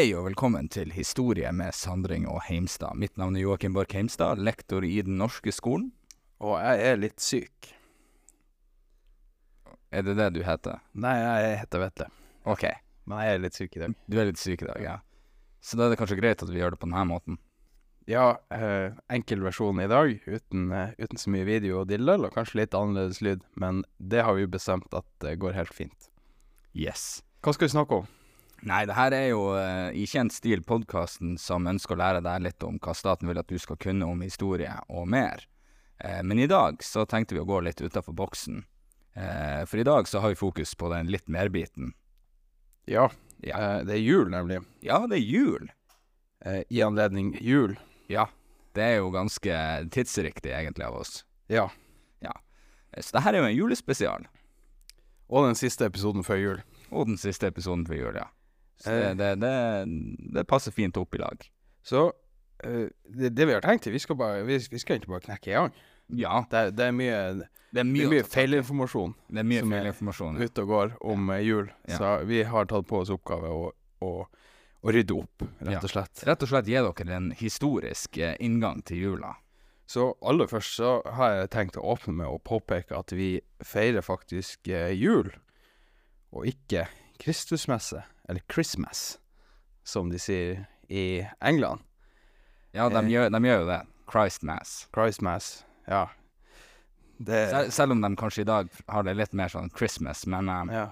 Hei og velkommen til Historie med Sandring og Heimstad. Mitt navn er Joakim Borch Heimstad, lektor i Den norske skolen. Og jeg er litt syk. Er det det du heter? Nei, jeg heter Vetle. Ok, Men jeg er litt syk i dag. du er litt syk i dag, ja. Så da er det kanskje greit at vi gjør det på denne måten. Ja, eh, enkel versjon i dag, uten, eh, uten så mye video og dillel, og kanskje litt annerledes lyd. Men det har vi bestemt at det går helt fint. Yes. Hva skal vi snakke om? Nei, det her er jo uh, i kjent stil podkasten som ønsker å lære deg litt om hva staten vil at du skal kunne om historie, og mer. Uh, men i dag så tenkte vi å gå litt utafor boksen. Uh, for i dag så har vi fokus på den litt mer-biten. Ja, Ja. det er jul, nemlig. Ja, det er jul. I anledning jul. Ja. Det er jo ganske tidsriktig, egentlig, av oss. Ja. ja. Så det her er jo en julespesial. Og den siste episoden før jul. Og den siste episoden før jul, ja. Så Eh. det, det, det, det passer fint opp i lag. Så uh, det, det vi har tenkt, vi skal, bare, vi, vi skal egentlig bare knekke i gang. Ja, Det, er- det er mye, det er det mye, mye feilinformasjon. Det er mye feilinformasjon. ja. ute og går om eh, jul. Ja. Så vi har tatt på oss oppgave å, å, å rydde opp, rett og slett. Rett og slett gi dere en historisk eh, inngang til jula. Så aller først så har jeg tenkt å åpne med å påpeke at vi feirer faktisk eh, jul, og ikke Kristusmesse, eller Christmas, som de sier i England. Ja, de, Eh. gjør, de gjør jo det. Christ Mass. Christmas, ja. Det Sel, selv om de kanskje i dag har det litt mer sånn Christmas, men um, Ja.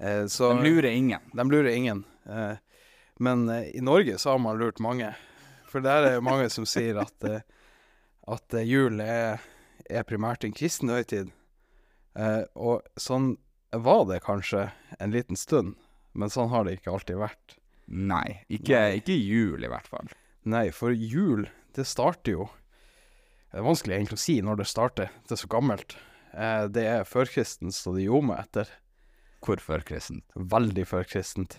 Eh, så de lurer ingen. De lurer ingen. Eh, men eh, i Norge så har man lurt mange. For der er jo mange som sier at, eh, at jul er, er primært en kristen høytid. Eh, og sånn var det kanskje en liten stund, men sånn har det ikke alltid vært. Nei, ikke, ikke jul i hvert fall. Nei, for jul, det starter jo Det er vanskelig egentlig å si når det starter. Det er så gammelt. Eh, det er førkristens, så det gjorde meg etter. Hvor førkristent? Veldig førkristent.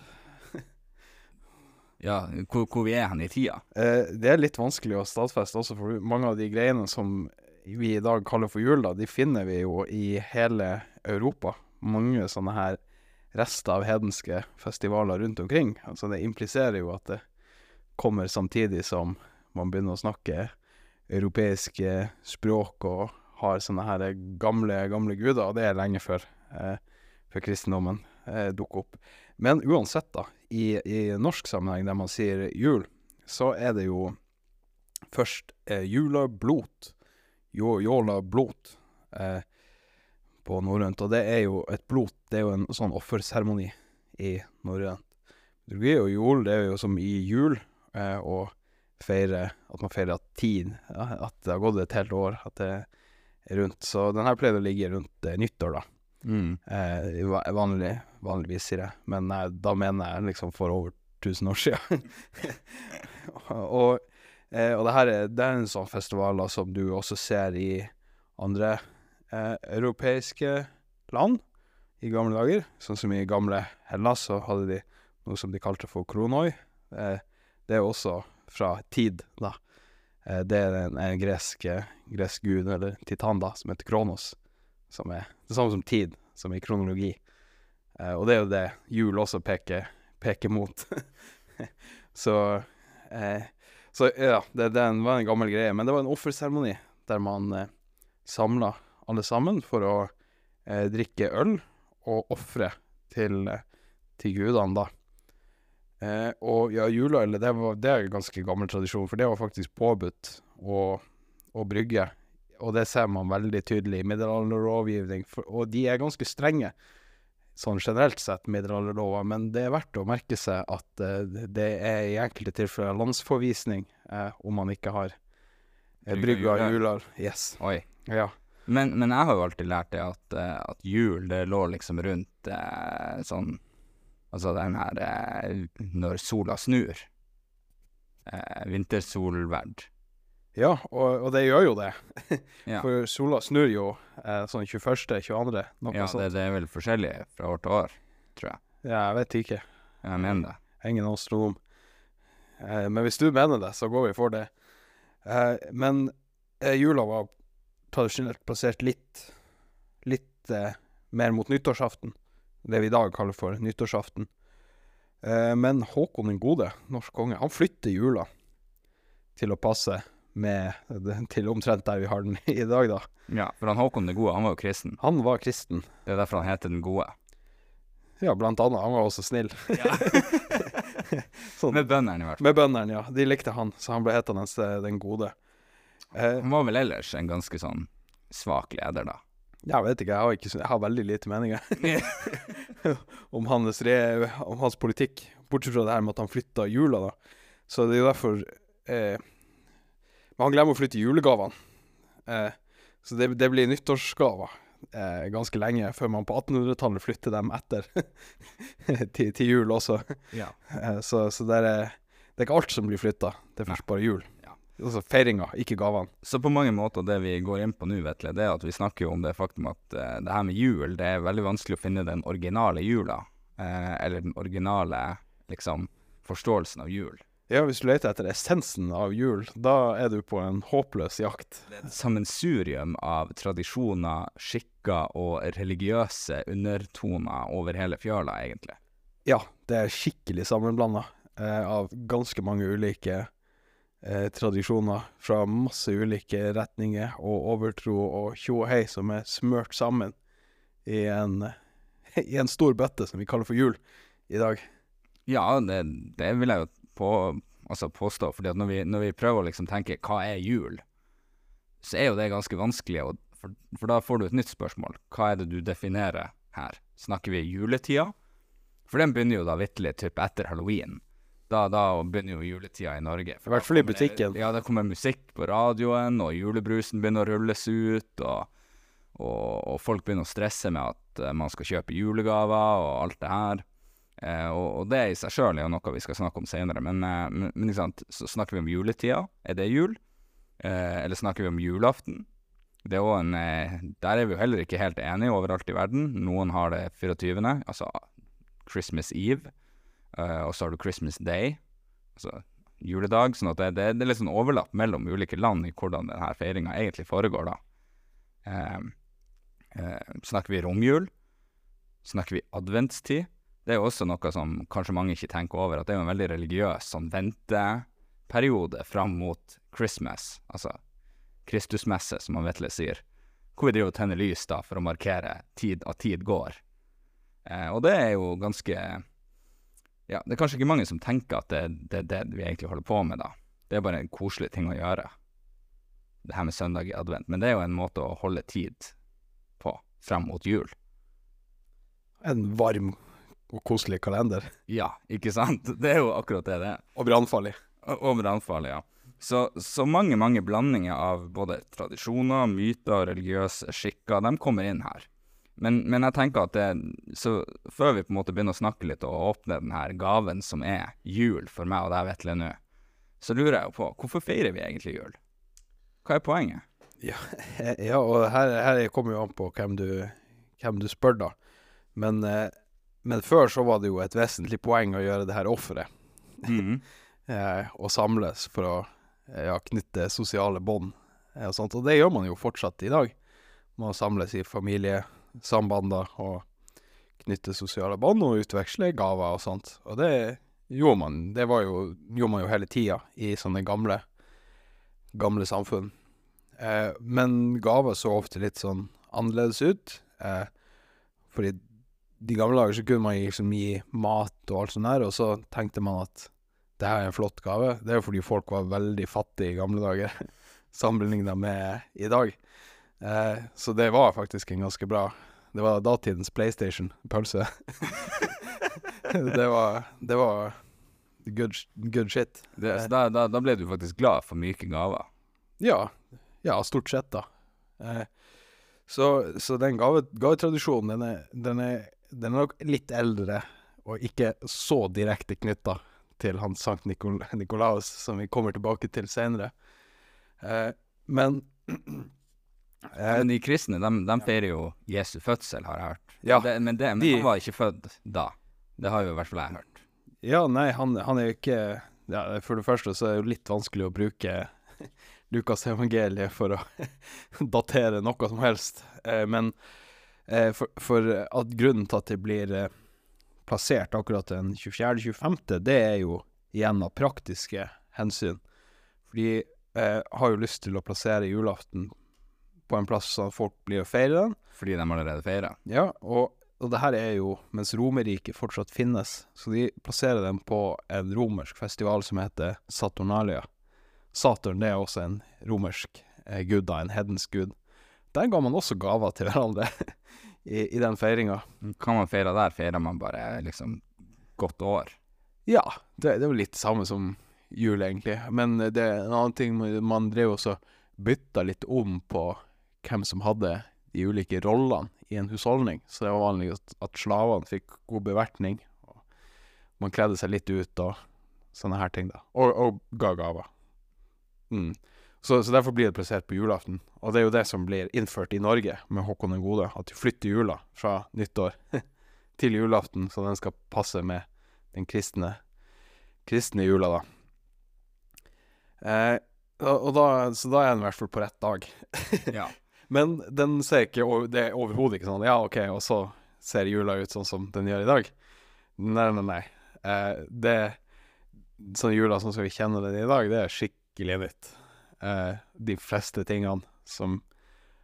Ja, hvor, hvor vi er hen i tida. Eh, det er litt vanskelig å stadfeste også, for mange av de greiene som vi i dag kaller for jul, da, de finner vi jo i hele Europa. Mange sånne her rester av hedenske festivaler rundt omkring. Altså det impliserer jo at det kommer samtidig som man begynner å snakke europeiske språk og har sånne her gamle, gamle guder, og det er lenge før, eh, før kristendommen eh, dukker opp. Men uansett, da, i, i norsk sammenheng der man sier jul, så er det jo først eh, julablot, jo, jolablot, eh, på norrønt, og det er jo et blot, det er jo en sånn offerseremoni i norrønt. Liturgi og jul, det er jo som i jul, eh, og feire, at man feirer at tid, at det har gått et helt år, at det er rundt. Så den her pleide å ligge rundt eh, nyttår, da. Mm. Eh, vanlig, vanligvis, sier jeg. Men nei, da mener jeg liksom for over 1000 år siden. og, eh, og det her er, det er en sånn festival da, som du også ser i andre eh, europeiske land i gamle dager. Sånn som i gamle Hellas så hadde de noe som de kalte for kronoi. Eh, det er også fra tid, da. Eh, det er en, en gresk, eh, gresk gud, eller titan, da, som heter Kronos. Som er det samme som tid, som i kronologi. Eh, og det er jo det jul også peker, peker mot. så eh, Så ja, det, det var en gammel greie. Men det var en offerseremoni der man eh, samla alle sammen for å eh, drikke øl og ofre til, eh, til gudene, da. Eh, og ja, juleøl, det, var, det er en ganske gammel tradisjon, for det var faktisk påbudt å, å brygge. Og det ser man veldig tydelig i middelalderlovgivning, og de er ganske strenge sånn generelt sett, middelalderlover, men det er verdt å merke seg at eh, det er i enkelte tilfeller landsforvisning eh, om man ikke har eh, Brygga juleøl. Yes. Oi. Ja. Men, men jeg har jo alltid lært det at, eh, at jul, det lå liksom rundt eh, sånn Altså den her eh, Når sola snur. Eh, vintersolverd. Ja, og, og det gjør jo det. For sola snur jo eh, sånn 21., 22., noe Ja, det, sånt. det er vel forskjellig fra år til år, tror jeg. Ja, jeg vet ikke. Jeg mener det. Ingen astronom. Eh, men hvis du mener det, så går vi for det. Eh, men eh, jula var tradisjonelt plassert litt litt eh, mer mot nyttårsaften. Det vi i dag kaller for nyttårsaften. Eh, men Håkon den gode, norsk konge, han flytter jula til å passe med til omtrent der vi har den i dag, da. Ja, for han Håkon den gode, han var jo kristen. Han var kristen. Det er derfor han heter den gode. Ja, blant annet. Han var også snill. sånn. Med bøndene, i hvert fall. Med bøndene, ja. De likte han, så han ble hetende Den gode. Eh, Han var vel ellers en ganske sånn svak leder, da. jeg vet ikke, jeg har, ikke, jeg har veldig lite meninger om hans, re, om hans politikk. Bortsett fra det her med at han flytta jula, da. Så det er jo derfor eh, Men han glemmer å flytte julegavene. Eh, så det, det blir nyttårsgaver eh, ganske lenge, før man på 1800-tallet flytter dem etter til, til jul også. Ja. Eh, så så det, er, det er ikke alt som blir flytta, det er først bare jul. Altså feiringa, ikke gavene. Så på mange måter det vi går inn på nå, Vetle, det er at vi snakker jo om det faktum at uh, det her med jul, det er veldig vanskelig å finne den originale jula. Uh, eller den originale, liksom, forståelsen av jul. Ja, hvis du leter etter essensen av jul, da er du på en håpløs jakt. Det er et sammensurium av tradisjoner, skikker og religiøse undertoner over hele fjøla, egentlig. Ja, det er skikkelig sammenblanda uh, av ganske mange ulike eh, tradisjoner fra masse ulike retninger og overtro og tjo og hei som er smørt sammen i en, i en stor bøtte som vi kaller for jul i dag. Ja, det, det vil jeg jo på, altså påstå, fordi at når vi, når vi prøver å liksom tenke hva er jul, så er jo det ganske vanskelig, og, for, for da får du et nytt spørsmål. Hva er det du definerer her? Snakker vi juletida? For den begynner jo da vitterlig etter halloween. Da, da begynner jo juletida i Norge. I hvert fall i butikken. Ja, det kommer musikk på radioen, og julebrusen begynner å rulles ut, og, og, og folk begynner å stresse med at eh, man skal kjøpe julegaver og alt det her. Eh, og, og det i seg sjøl er jo noe vi skal snakke om senere, men, eh, men, men så snakker vi om juletida. Er det jul? Eh, eller snakker vi om julaften? Det er en, eh, der er vi jo heller ikke helt enige overalt i verden. Noen har det 24., altså Christmas Eve, og så har du Christmas Day, altså juledag. Sånn at det, det, det er litt sånn overlapp mellom ulike land i hvordan denne feiringa egentlig foregår, da. Eh, eh, snakker vi romjul? Snakker vi adventstid? Det er jo også noe som kanskje mange ikke tenker over, at det er jo en veldig religiøs sånn venteperiode fram mot Christmas, altså Kristusmesse, som man vettelig sier, hvor vi driver og tenner lys da for å markere tid, at tid går. Eh, og det er jo ganske Ja, det er kanskje ikke mange som tenker at det, det er det vi egentlig holder på med, da. Det er bare en koselig ting å gjøre, det her med søndag i advent. Men det er jo en måte å holde tid på frem mot jul. En varm og koselig kalender. Ja, ikke sant? Det er jo akkurat det det er. Og brannfarlig. Og og brannfarlig, ja. Så, så mange, mange blandinger av både tradisjoner, myter og religiøse skikker, de kommer inn her. Men, men jeg tenker at det, så før vi på en måte begynner å snakke litt og åpne den her gaven som er jul for meg og deg, Vetle, nå, så lurer jeg jo på, hvorfor feirer vi egentlig jul? Hva er poenget? Ja, ja og her, her kommer jo an på hvem du, hvem du spør, da. Men, eh, men før så var det jo et vesentlig poeng å gjøre det her offeret. Mm -hmm. og samles for å eh, ja, knytte sosiale bånd og sånt. Og det gjør man jo fortsatt i dag. Man samles i familiesambander og knytte sosiale bånd og utveksle gaver og sånt. Og det gjorde man, det jo, gjorde man jo hele tida i sånne gamle, gamle samfunn. Eh, men gaver så ofte litt sånn annerledes ut. Eh, fordi de gamle dager så kunne man liksom gi mat og alt sånt der, og så tenkte man at det her er en flott gave. Det er jo fordi folk var veldig fattige i gamle dager, sammenligna med i dag. Eh, så det var faktisk en ganske bra Det var datidens PlayStation, pølse. det var Det var good, good shit. Det, så da, da, da ble du faktisk glad for myke gaver. Ja. Ja, stort sett, da. Eh, så, så den gave, gavetradisjonen, den er, den, er, den er nok litt eldre, og ikke så direkte knytta til han Sankt Nikolaus, som vi kommer tilbake til seinere. Eh, men Men de kristne, de, de feirer jo Jesu fødsel, har jeg hørt. Ja, det, men det, men de- han var ikke født da. Det har jo i hvert fall jeg hørt. Ja, nei, han, han er jo ikke ja, For det første så er det jo litt vanskelig å bruke Lukas evangeliet for å datere noe som helst. Eh, men eh, for, for at grunnen til at det blir eh, plassert akkurat den 24.-25., det er jo igjen av praktiske hensyn. Fordi jeg har jo lyst til å plassere julaften på en plass sånn at folk blir å feire den. Fordi de allerede feirer. Ja, og, og det her er jo mens Romerriket fortsatt finnes, så de plasserer den på en romersk festival som heter Saturnalia. Saturn det er også en romersk eh, gud, da, en hedensk gud. Der ga man også gaver til hverandre i, i den feiringa. Kan man feire der, feirer man bare liksom godt år. Ja, det, det er jo litt samme som jul, egentlig. Men det er en annen ting man- Man drev også bytta litt om på hvem som hadde de ulike rollene i en husholdning. Så det var vanlig at, at slavene fikk god bevertning. Og man kledde seg litt ut og sånne her ting, da. Og, og ga gaver. Mm. Så, så derfor blir det plassert på julaften. Og det er jo det som blir innført i Norge med Håkon den gode. At vi flytter jula fra nyttår til julaften, så den skal passe med den kristne, kristne jula, da. Eh, og da, så da er den i hvert fall på rett dag. Ja. Men den ser ikke Det er overhodet ikke sånn Ja, OK, og så ser jula ut sånn som den gjør i dag. Nei, nei, nei. Eh, det Sånn jula sånn som vi kjenner den i dag, det er skikkelig nytt. Eh, de fleste tingene som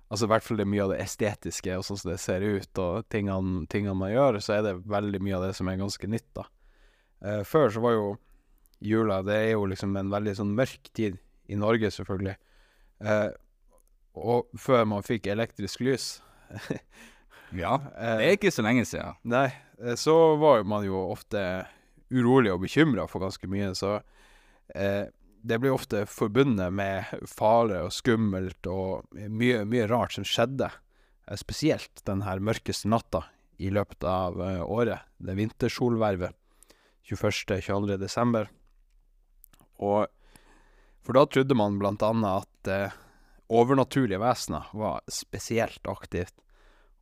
Altså i hvert fall det er mye av det estetiske og sånn som det ser ut, og tingene, tingene man gjør, så er det veldig mye av det som er ganske nytt, da. Eh, før så var jo jula Det er jo liksom en veldig sånn mørk tid i Norge, selvfølgelig. Eh, og før man fikk elektrisk lys ja. eh, Det er ikke så lenge siden. Nei, eh, så var man jo ofte urolig og bekymra for ganske mye, så eh, det ble ofte forbundet med fare og skummelt og mye, mye rart som skjedde. Eh, spesielt den her mørkeste natta i løpet av eh, året, det vintersolvervet 21.-22. desember. Og for da trodde man blant annet at eh, overnaturlige vesener var spesielt aktivt.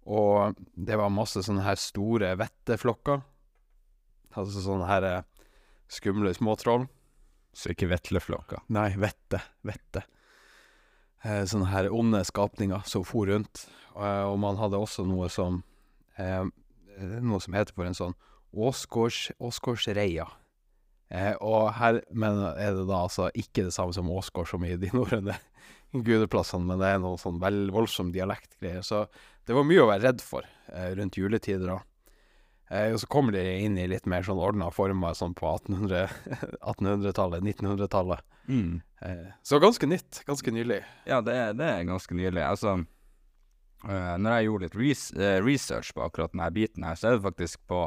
Og det var masse sånne her store vetteflokker. Altså sånne her eh, skumle småtroll. Så ikke vetleflokker. Nei, vette. Vette. Eh, sånne her onde skapninger som for rundt. Eh, og man hadde også noe som eh, Noe som heter for en sånn åsgårds, åsgårdsreia. Og her men er det da altså ikke det samme som åsgård som i de norrøne gudeplassene, men det er noe sånn vel voldsom dialektgreier. Så det var mye å være redd for eh, rundt juletider da. Eh, og så kommer de inn i litt mer sånn ordna former sånn på 1800 1800-tallet, 1900-tallet. Mm. Eh, så ganske nytt. Ganske nylig. Ja, det, det er ganske nylig. Altså, øh, når jeg gjorde litt res eh, research på akkurat denne biten her, så er det faktisk på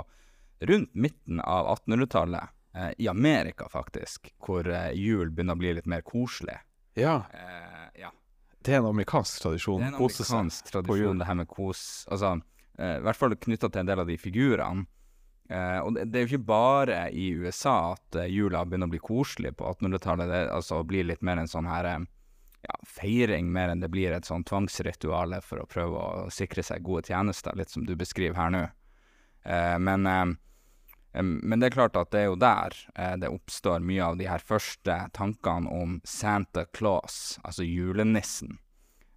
rundt midten av 1800-tallet, eh, i Amerika faktisk, hvor jul begynner å bli litt mer koselig. Ja, Eh, ja. det er en amerikansk tradisjon. Det er en amerikansk jul. tradisjon, det her med kos. Altså, eh, i hvert fall knytta til en del av de figurene. Eh, og det, det er jo ikke bare i USA at eh, jula begynner å bli koselig på 1800-tallet. Det altså blir litt mer en sånn her eh, ja, feiring, mer enn det blir et sånn tvangsrituale for å prøve å sikre seg gode tjenester, litt som du beskriver her nå. Eh, men, men det er klart at det er jo der eh, det oppstår mye av de her første tankene om Santa Claus, altså julenissen.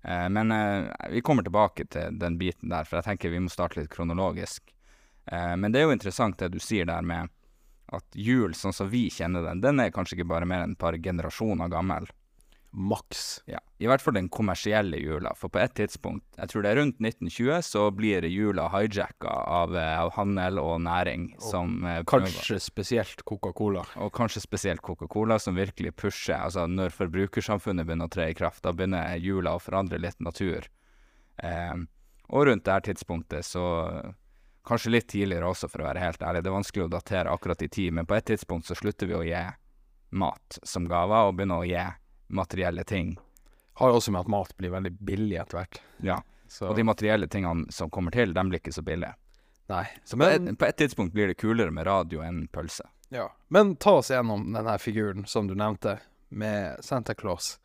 Eh, men eh, vi kommer tilbake til den biten der, for jeg tenker vi må starte litt kronologisk. Men det er jo interessant det du sier der med at jul, sånn som vi kjenner den, den er kanskje ikke bare mer enn et par generasjoner gammel. Maks. Ja, I hvert fall den kommersielle jula, for på et tidspunkt, jeg tror det er rundt 1920, så blir jula hijacka av, eh, av handel og næring som eh, Kanskje spesielt Coca-Cola. og kanskje spesielt Coca-Cola, som virkelig pusher. Altså, når forbrukersamfunnet begynner å tre i kraft, da begynner jula å forandre litt natur. Eh, og rundt det her tidspunktet så Kanskje litt tidligere også, for å være helt ærlig. Det er vanskelig å datere akkurat i tid, men på et tidspunkt så slutter vi å gi mat som gaver, og begynner å gi materielle ting. Har jo også med at mat blir veldig billig etter hvert. Ja. Så, Og de materielle tingene som kommer til, de blir ikke så billige. nei. Så på, et, på et tidspunkt blir det kulere med radio enn pølse. Ja. Men ta oss gjennom denne figuren som du nevnte, med Santa Claus.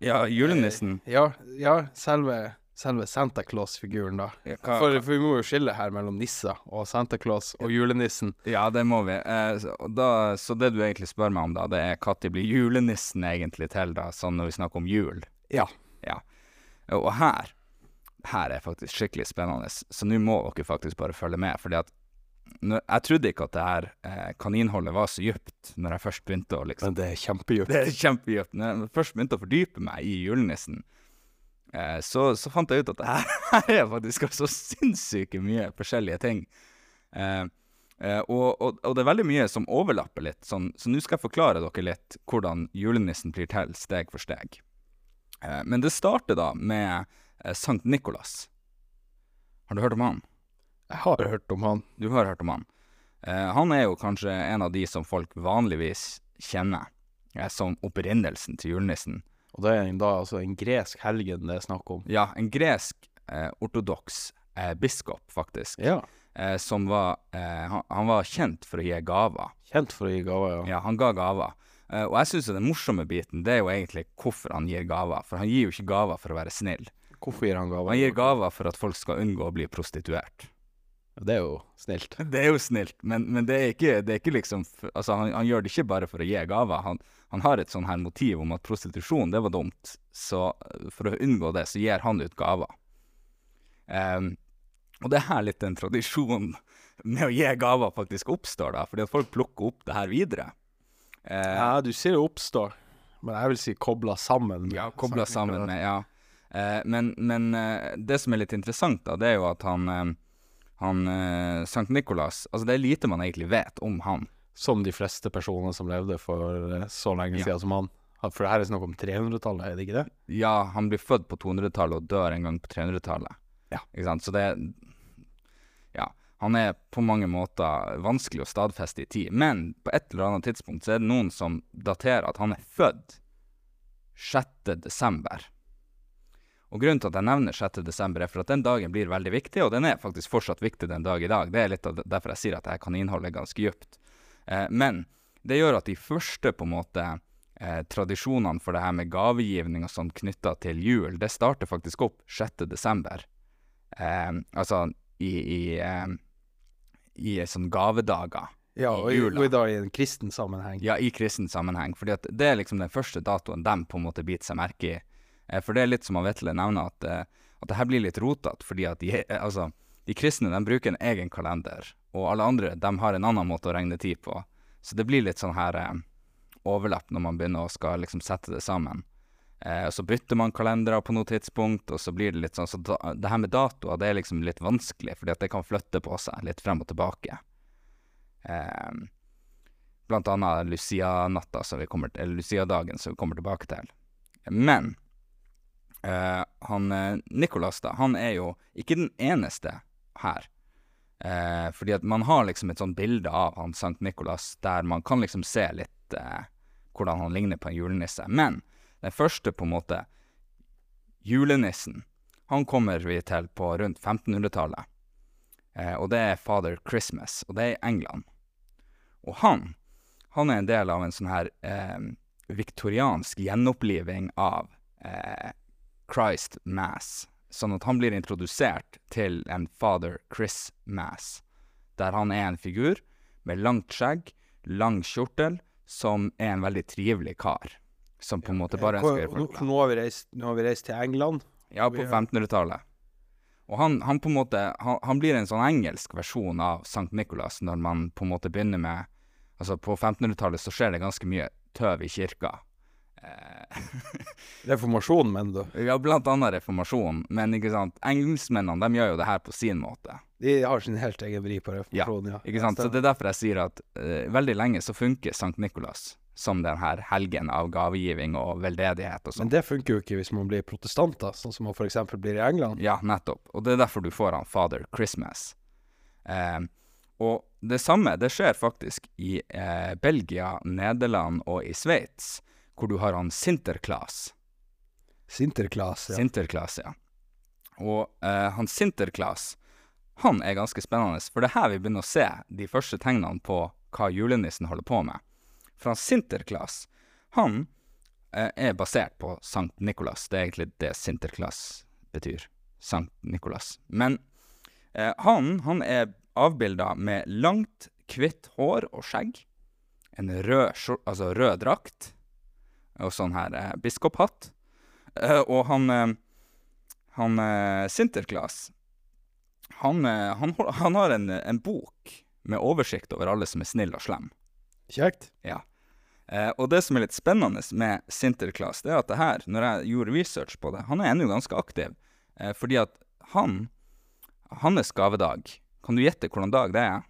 Ja, julenissen. Ja, ja selve, selve Santa Claus-figuren, da. Ja, hva- For, for vi må jo skille her mellom nisser og Santa Claus og julenissen. Ja, det må vi. Eh, så, da, så det du egentlig spør meg om, da, det er når blir julenissen egentlig til, da, sånn når vi snakker om jul? Ja. Ja. Og her, her er faktisk skikkelig spennende, så nå må dere faktisk bare følge med, fordi at Jeg trodde ikke at det her eh, kaninholdet var så dypt når jeg først begynte å liksom Men det er kjempedypt. Det er kjempedypt. Når jeg først begynte å fordype meg i julenissen, så, så fant jeg ut at det her, er faktisk så sinnssyke mye forskjellige ting. Eh, eh, og, og, og det er veldig mye som overlapper litt, sånn, så nå skal jeg forklare dere litt hvordan julenissen blir til steg for steg. Eh, men det starter da med eh, Sankt Nikolas. Har du hørt om han? Jeg har hørt om han. Du har hørt om han. Eh, han er jo kanskje en av de som folk vanligvis kjenner eh, som opprinnelsen til julenissen. Og det er en, da altså en gresk helgen det er snakk om. Ja, en gresk eh, ortodoks eh, biskop, faktisk, Ja. eh, som var eh, han, han var kjent for å gi gaver. Kjent for å gi gaver, ja. Ja, han ga gaver. Eh, og jeg syns den morsomme biten, det er jo egentlig hvorfor han gir gaver. For han gir jo ikke gaver for å være snill. Hvorfor gir han gaver? Han gir gaver for at folk skal unngå å bli prostituert. Det er jo snilt. Det er jo snilt, men, men det, er ikke, det er ikke liksom Altså, han, han gjør det ikke bare for å gi gaver. Han, han har et sånn her motiv om at prostitusjon, det var dumt. Så eh, for å unngå det, så gir han ut gaver. Um, og det er her litt den tradisjonen med å gi gaver faktisk oppstår, da. Fordi at folk plukker opp det her videre. Uh, Ja, du sier det oppstår, men jeg vil si kobla sammen. med Ja, kobla sammen med Ja. Uh, men men uh, det som er litt interessant, da, det er jo at han, eh, han eh, Sankt Nikolas Altså, det er lite man egentlig vet om han. Som de fleste personer som levde for eh, så lenge Ja. siden som han. For det her er snakk om 300-tallet, er det ikke det? Ja, han blir født på 200-tallet og dør en gang på 300-tallet. Ja. Ikke sant? Så det Ja. Han er på mange måter vanskelig å stadfeste i tid. Men på et eller annet tidspunkt så er det noen som daterer at han er født 6. desember. Og grunnen til at jeg nevner 6. desember, er for at den dagen blir veldig viktig, og den er faktisk fortsatt viktig den dag i dag. Det er litt derfor jeg sier at dette kan kaninholdet er ganske dypt. Eh, men det gjør at de første på en måte eh, tradisjonene for det her med gavegivning og sånn knytta til jul, det starter faktisk opp 6. desember. Eh, altså i, i, eh, i sånn gavedager. Ja, og i, og i dag i en kristen sammenheng. Ja, i kristen sammenheng. Fordi at det er liksom den første datoen de på en måte biter seg merke i. Eh, for det er litt som Vetle nevner, at, eh, at det her blir litt rotete. Fordi at de, eh, altså, de kristne de bruker en egen kalender, og alle andre de har en annen måte å regne tid på. Så det blir litt sånn her eh, overlapp når man begynner å skal liksom sette det sammen. Eh, og så bytter man kalendere på noe tidspunkt, og så blir det litt sånn Så da, det her med datoer, det er liksom litt vanskelig, fordi at det kan flytte på seg litt frem og tilbake. Eh, blant annet Lucia-natta, som vi kommer til, eller Lucia-dagen, som vi kommer tilbake til. Men eh, han eh, Nicolas, da, han er jo ikke den eneste her. Eh, fordi at man har liksom et sånt bilde av han Sankt Nikolas, der man kan liksom se litt eh, hvordan han ligner på en julenisse. Men den første, på en måte, julenissen, han kommer vi til på rundt 1500-tallet. Eh, og det er Father Christmas, og det er i England. Og han, han er en del av en sånn her viktoriansk gjenoppliving av eh, Christ Mass. Sånn at han blir introdusert til en Father Chris Mass, der han er en figur med langt skjegg, lang kjortel, som er en veldig trivelig kar. Som på en måte bare ønsker folk glad. nå, har vi reist, har vi reist til England. Ja, på 1500-tallet. Og han, han på en måte han, han blir en sånn engelsk versjon av Sankt Nikolas når man på en måte begynner med Altså, på 1500-tallet så skjer det ganske mye tøv i kirka. Eh, Reformasjon, mener du? ja, blant annet reformasjonen, men ikke sant, engelskmennene de gjør jo det her på sin måte. De har sin helt egen vri på reformasjon, ja. ja. Ikke sant? Så det er derfor jeg sier at uh, veldig lenge så funker Sankt Nikolas som den her helgen av gavegiving og veldedighet og sånn. Men det funker jo ikke hvis man blir protestanter, sånn som man eksempel blir i England. Ja, nettopp. Og det er derfor du får han Father Christmas. Uh, og det samme, det skjer faktisk i eh, Belgia, Nederland og i Sveits, hvor du har han Sinterklaas. Sinterklaas, ja. Sinterklaas, ja. Og eh, han Sinterklaas, han er ganske spennende, for det er her vi begynner å se de første tegnene på hva julenissen holder på med. For han Sinterklaas, han eh, er basert på Sankt Nikolas. Det er egentlig det Sinterklaas betyr. Sankt Nikolas. Men eh, han, han er avbilda med langt, hvitt hår og skjegg. En rød, altså rød drakt. Og sånn her eh, biskophatt. Eh, og han eh, Han eh, Sinterklaas han, eh, han, han har en, en bok med oversikt over alle som er snille og slemme. Kjekt. Ja. Eh, og det som er litt spennende med Sinterklaas, det er at det her, når jeg gjorde research på det Han er ennå ganske aktiv, eh, fordi at han Hans gavedag Kan du gjette hvordan dag det er?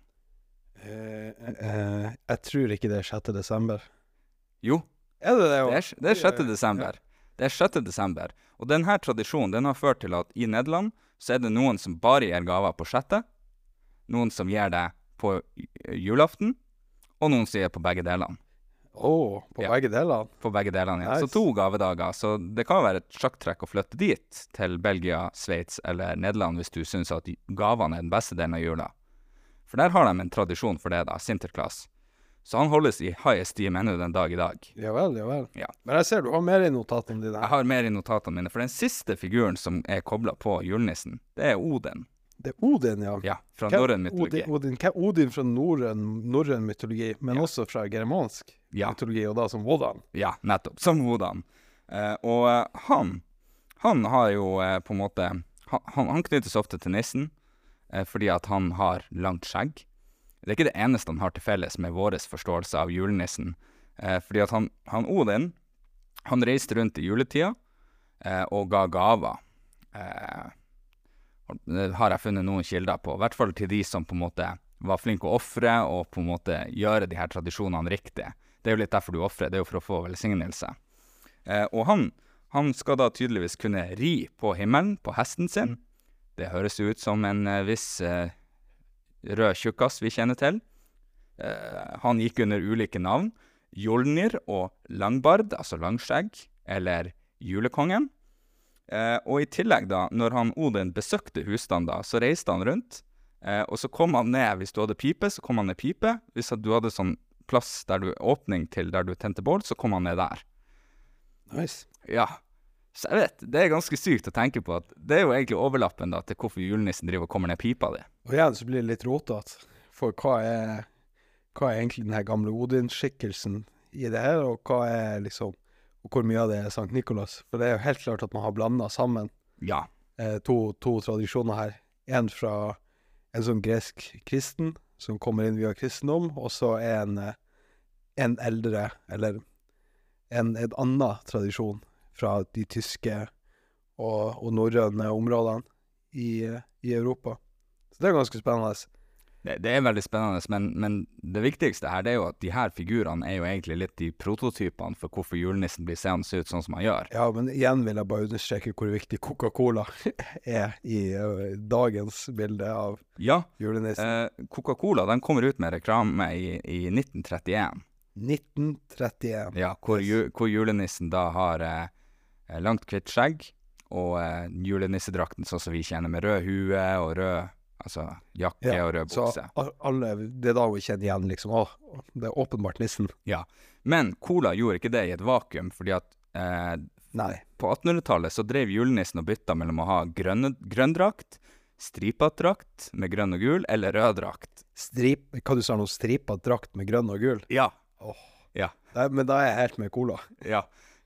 Eh, eh, jeg tror ikke det er 6. desember. Jo, Er det det det òg? er, det er 6. desember. Det er 6. desember. Og denne tradisjonen den har ført til at i Nederland så er det noen som bare gir gaver på 6., noen som gir det på julaften, og noen som gir på begge delene. Å, på Ja. begge delene? På begge delene, ja. Nice. Så to gavedager. Så det kan være et sjakktrekk å flytte dit, til Belgia, Sveits eller Nederland, hvis du syns at gavene er den beste delen av jula. For der har de en tradisjon for det, da, Sinterklaas. Så han holdes i high esteem ennå den dag i dag. Ja vel, ja vel. Ja. Men jeg ser du har mer i notatene dine. Jeg har mer i notatene mine, for den siste figuren som er kobla på julenissen, det er Oden. Det er Odin, ja. Ja, fra norrøn mytologi. Odin, Odin, Odin fra norrøn mytologi, men Ja. også fra germansk Ja. mytologi, og da som Wodan. Ja, nettopp. Som Wodan. Eh, og eh, han Han har jo eh, på en måte Han, han, knyttes ofte til nissen eh, fordi at han har langt skjegg. Det er ikke det eneste han har til felles med vår forståelse av julenissen. Eh, fordi at han, han Odin Han reiste rundt i juletida eh, og ga gaver. Eh, det har jeg funnet noen kilder på, i hvert fall til de som på en måte var flinke å ofre og på en måte gjøre de her tradisjonene riktig. Det er jo litt derfor du ofrer, det er jo for å få velsignelse. Eh, og han, han skal da tydeligvis kunne ri på himmelen på hesten sin. Det høres ut som en eh, viss eh, rød tjukkas vi kjenner til. Eh, han gikk under ulike navn. Jolnir og Langbard, altså Langskjegg, eller Julekongen. Eh, og i tillegg, da, når han Odin besøkte husstanden, da, så reiste han rundt. Eh, og så kom han ned, hvis du hadde pipe, så kom han ned pipe. Hvis du hadde sånn plass der du åpning til der du tente bål, så kom han ned der. Nice. Ja. Så jeg vet, det er ganske sykt å tenke på at det er jo egentlig overlappen da til hvorfor julenissen driver og kommer ned pipa di. Og igjen så blir det litt rotete. For hva er, hva er egentlig den her gamle Odin-skikkelsen i det her, og hva er liksom Og hvor mye av det er Sankt Nikolas? For det er jo helt klart at man har blanda sammen Ja. eh, to, to tradisjoner her. En fra en sånn gresk kristen, som kommer inn via kristendom, og så en, eh, en eldre, eller en, en annen tradisjon fra de tyske og, og norrøne områdene i, i Europa. Så det er ganske spennende. Det, det er veldig spennende, men, men det viktigste her det er jo at de her figurene er jo egentlig litt de prototypene for hvorfor julenissen blir seende ut sånn som han gjør. Ja, men igjen vil jeg bare understreke hvor viktig Coca-Cola er i uh, dagens bilde av Ja, julenissen. eh, Coca-Cola den kommer ut med reklame i, i 1931. 1931. Ja, hvor, ju, hvor julenissen da har eh, langt, hvitt skjegg og eh, julenissedrakten sånn som vi kjenner, med rød hue og rød altså, jakke Ja, og rød bukse. Så alle, det er da vi kjenner igjen liksom, å, det er åpenbart nissen. Ja. Men Cola gjorde ikke det i et vakuum, fordi at eh, Nei. på 1800-tallet så drev julenissen og bytta mellom å ha grønne, grønn drakt, stripa drakt med grønn og gul, eller rød drakt. Strip, hva du sa nå, stripa drakt med grønn og gul? Ja. Åh. Ja. Nei, men da er jeg helt med cola. Ja.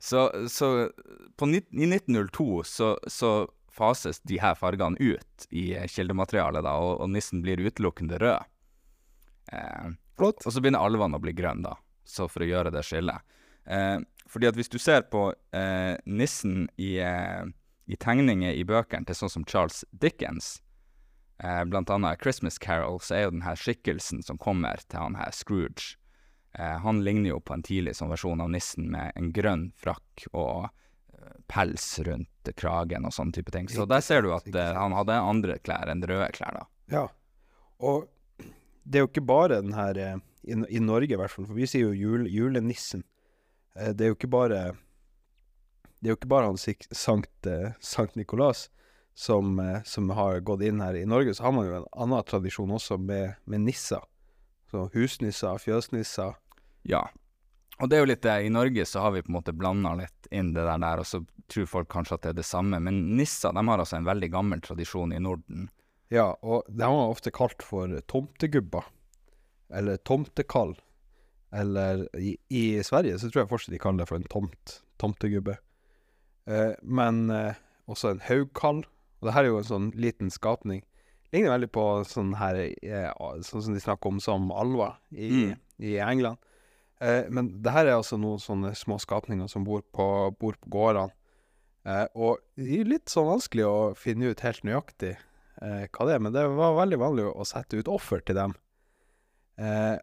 Så, så på, i 1902 så, så fases de her fargene ut i kildematerialet, da, og, og nissen blir utelukkende rød. Eh, Flott. og så begynner alvene å bli grønne, da, så for å gjøre det skillet. Eh, fordi at hvis du ser på eh, nissen i, eh, i tegninger i bøkene til sånn som Charles Dickens, eh, blant annet Christmas Carol, så er jo den her skikkelsen som kommer til han her Scrooge, han ligner jo på en tidlig sånn versjon av nissen med en grønn frakk og eh, pels rundt kragen og sånne type ting. Så der ser du at eh, han hadde andre klær enn røde klær, da. Ja. Og det er jo ikke bare den her eh, i, I Norge, i hvert fall, for vi sier jo jul, julenissen. Eh, det er jo ikke bare Det er jo ikke bare han Sankt, eh, Sankt Nikolas som, eh, som har gått inn her. I Norge så har man jo en annen tradisjon også med, med nisser. Så husnisser, fjøsnisser. Ja. Og det er jo litt det, i Norge så har vi på en måte blanda litt inn det der, der, og så tror folk kanskje at det er det samme. Men nisser de har altså en veldig gammel tradisjon i Norden. Ja, og de var ofte kalt for tomtegubber. Eller tomtekall. Eller i, i Sverige så tror jeg fortsatt de kaller det for en tomt, tomtegubbe. Eh, men eh, også en haugkall. Og det her er jo en sånn liten skapning. ligner veldig på sånn her eh, Sånn som de snakker om som alver i, Mm. i England. Eh, men det her er altså noen sånne små skapninger som bor på, bor på gårdene. Eh, og det er litt sånn vanskelig å finne ut helt nøyaktig eh, hva det er, men det var veldig vanlig å sette ut offer til dem. Eh,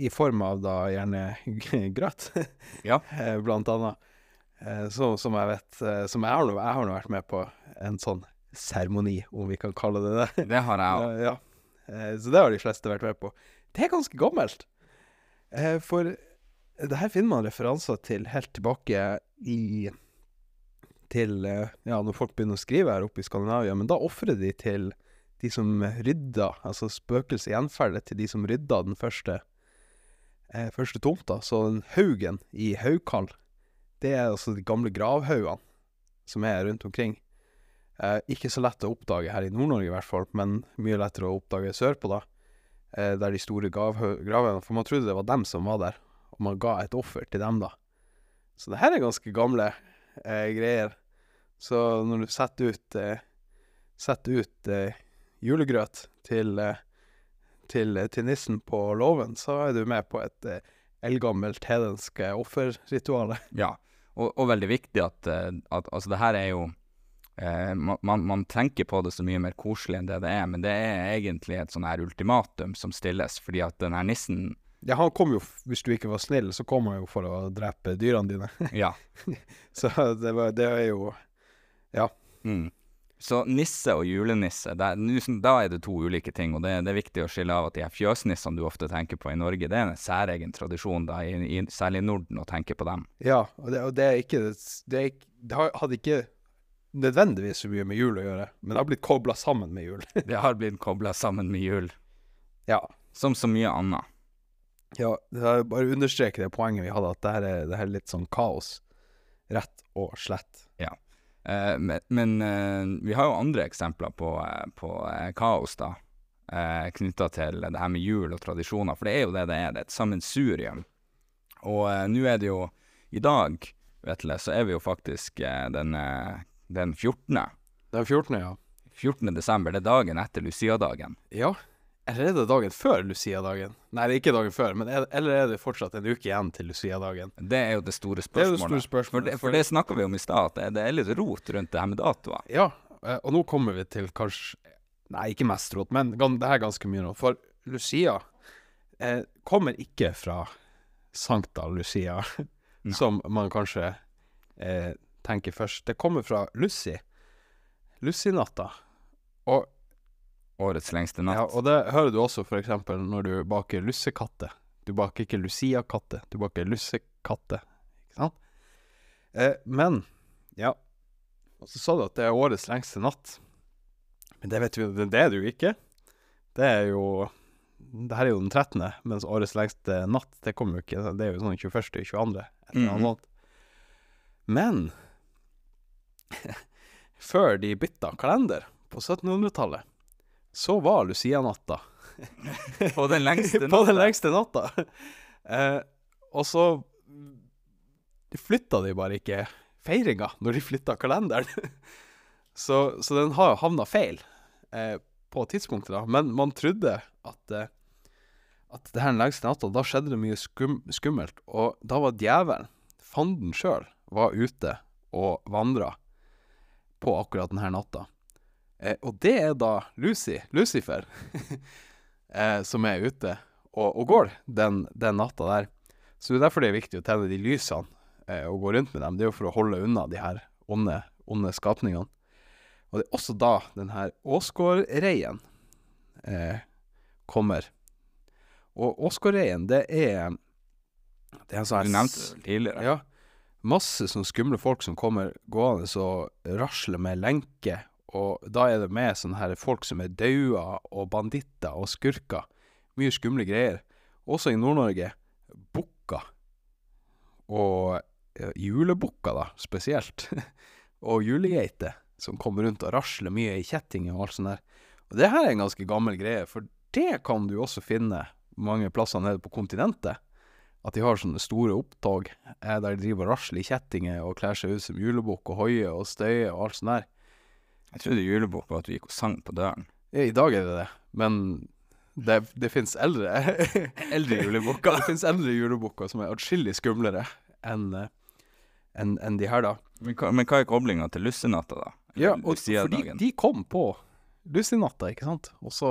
I form av da gjerne grøt, Ja. eh, blant annet. Eh, så, som jeg vet Som jeg har, jeg har vært med på en sånn seremoni, om vi kan kalle det det. Det har jeg òg. Ja, ja. Eh, så det har de fleste vært med på. Det er ganske gammelt. Eh, for det her finner man referanser til helt tilbake i Til eh, ja, når folk begynner å skrive her oppe i Skandinavia, men da ofrer de til de som rydda, altså spøkelset gjenferdet til de som rydda den første eh, første tomta. Så den haugen i Haukall, det er altså de gamle gravhaugene som er rundt omkring. Eh, ikke så lett å oppdage her i Nord-Norge i hvert fall, men mye lettere å oppdage sørpå, da. Eh, der de store gravene For man trodde det var dem som var der, og man ga et offer til dem, da. Så det her er ganske gamle eh, greier. Så når du setter ut eh, Setter ut eh, julegrøt til, eh, til, til nissen på låven, så er du med på et eh, eldgammelt hedensk eh, offerritual. Ja, og, og veldig viktig at, eh, at Altså, det her er jo eh, man, man, tenker på det så mye mer koselig enn det det er, men det er egentlig et sånn her ultimatum som stilles, fordi at den her nissen Ja, han kom jo, hvis du ikke var snill, så kom han jo for å drepe dyrene dine. Ja. Så det, var, det er jo Mm. Så nisse og julenisse, det er, sånn- da er det to ulike ting, og det, det er viktig å skille av at de her fjøsnissene du ofte tenker på i Norge, det er en særegen tradisjon, da, i, i, særlig i Norden, å tenke på dem. Ja, og det, og det er ikke Det, er, hadde ikke nødvendigvis så mye med jul å gjøre, men det har blitt kobla sammen med jul. Det har blitt kobla sammen med jul, ja. som så mye annet. ja det er bare understreke det poenget vi hadde, at det her er, det her er litt sånn kaos. Rett og slett. Eh, men men eh, vi har jo andre eksempler på, eh, på eh, kaos, da, eh, knytta til det her med jul og tradisjoner, for det er jo det det er, det er et sammensurium. Og eh, nå er det jo I dag, vet du, så er vi jo faktisk eh, den, den 14. Den 14., ja. 14. desember, det er dagen etter Lucia-dagen. Ja. Eller er det dagen før Lucia-dagen? Nei, det er ikke dagen før, men er, eller er det fortsatt en uke igjen til Lucia-dagen? Det er jo det store spørsmålet. Det er jo det store spørsmålet. For det, for det snakka vi om i stad, at det, er litt rot rundt det her med datoer. Ja, eh, og nå kommer vi til kanskje Nei, ikke mest rot, men det er ganske mye rot. For Lucia eh, kommer ikke fra Sankta Lucia, som man kanskje eh, tenker først. Det kommer fra Lucy. Lucy-natta. Og, Årets lengste natt. ja, og det hører du også eksempel når du baker lussekatter. Du baker ikke Lucia-katte, du baker lussekatter. Ikke sant? Eh, men, ja Og så sa du at det er årets lengste natt. Men det vet vi, det, det er det jo ikke. Det er jo Det her er jo den 13., mens årets lengste natt, det kommer jo ikke. Det er jo sånn 21., 22., eller noe Mhm. sånt. Men før de bytta kalender på 1700-tallet, så var Lucia-natta På den lengste på natta. den lengste natta. Eh, og så flytta de bare ikke feiringa når de flytta kalenderen. så, så den har havna feil eh, på tidspunktet, da. Men man trodde at eh, at det her den lengste natta, da skjedde det mye skum, skummelt. Og da var djevelen, fanden sjøl, var ute og vandra på akkurat denne natta. Eh, og det er da Lucy, Lucifer, eh, som er ute og, og går den, den natta der. Så det er derfor det er viktig å tenne de lysene eh, og gå rundt med dem. Det er jo for å holde unna de her onde, onde skapningene. Og det er også da den her Åsgårdreien eh, kommer. Og Åsgårdreien, det er Det er en sånn Du nevnte tidligere. ja. Masse sånne skumle folk som kommer gående og rasler med lenke. Og da er det med sånne her folk som er daua, og banditter og skurker. Mye skumle greier. Også i Nord-Norge bukker. Og julebukker, da, spesielt. og julegeiter som kommer rundt og rasler mye i kjettinger og alt sånt der. Og det her er en ganske gammel greie, for det kan du også finne mange plasser nede på kontinentet. At de har sånne store opptog eh, der de driver og rasler i kjettinger og kler seg ut som julebukk og hoier og støyer og alt sånt der. Jeg trodde julebukk var at du gikk og sang på døren. I dag er det det, men det, det fins eldre Eldre julebukker. Det fins eldre julebukker som er atskillig skumlere enn eh, enn- enn de her, da. Men, hva- men hva er koblinga til lussenatta, da? Ja, og fordi de kom på Lussinatta, ikke sant? Og så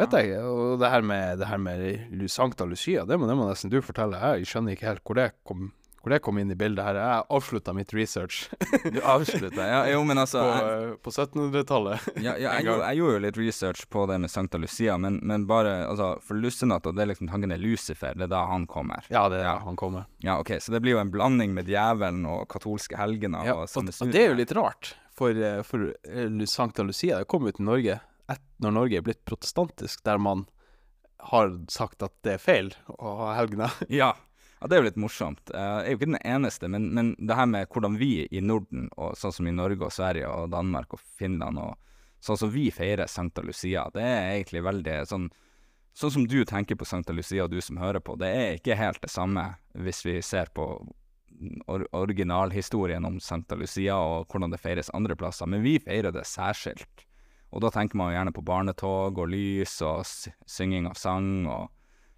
vet jeg, og det her med, det her med Sankta Lucia, det må, det må nesten du fortelle. Jeg skjønner ikke helt hvor det kom, hvor det kom inn i bildet her. Jeg avslutta mitt research Du avslutter? Ja, jo, men altså på, jeg, eh, på 1700-tallet. ja, ja, jeg, gjorde- jeg gjorde jo litt research på det med Sankta Lucia, men, men bare altså, For lussenatta, det er liksom tanken er Lucifer, det er da han kommer. Ja, det er Ja. han kommer. Ja, OK, så det blir jo en blanding med djevelen og katolske helgener Ja, og og, og det er jo litt rart, for, eh, for eh, Sankta Lucia det kom jo til Norge et, når Norge er blitt protestantisk, der man har sagt at det er feil å ha helgener. Ja. ja, det er jo litt morsomt. Eh, Jeg er jo ikke den eneste, men, men det her med hvordan vi i Norden, og sånn som i Norge og Sverige og Danmark og Finland, og sånn som vi feirer Sankta Lucia, det er egentlig veldig sånn Sånn som du tenker på Sankta Lucia, og du som hører på, det er ikke helt det samme hvis vi ser på or originalhistorien om Sankta Lucia og hvordan det feires andre plasser, men vi feirer det særskilt. Og da tenker man jo gjerne på barnetog og lys og synging av sang og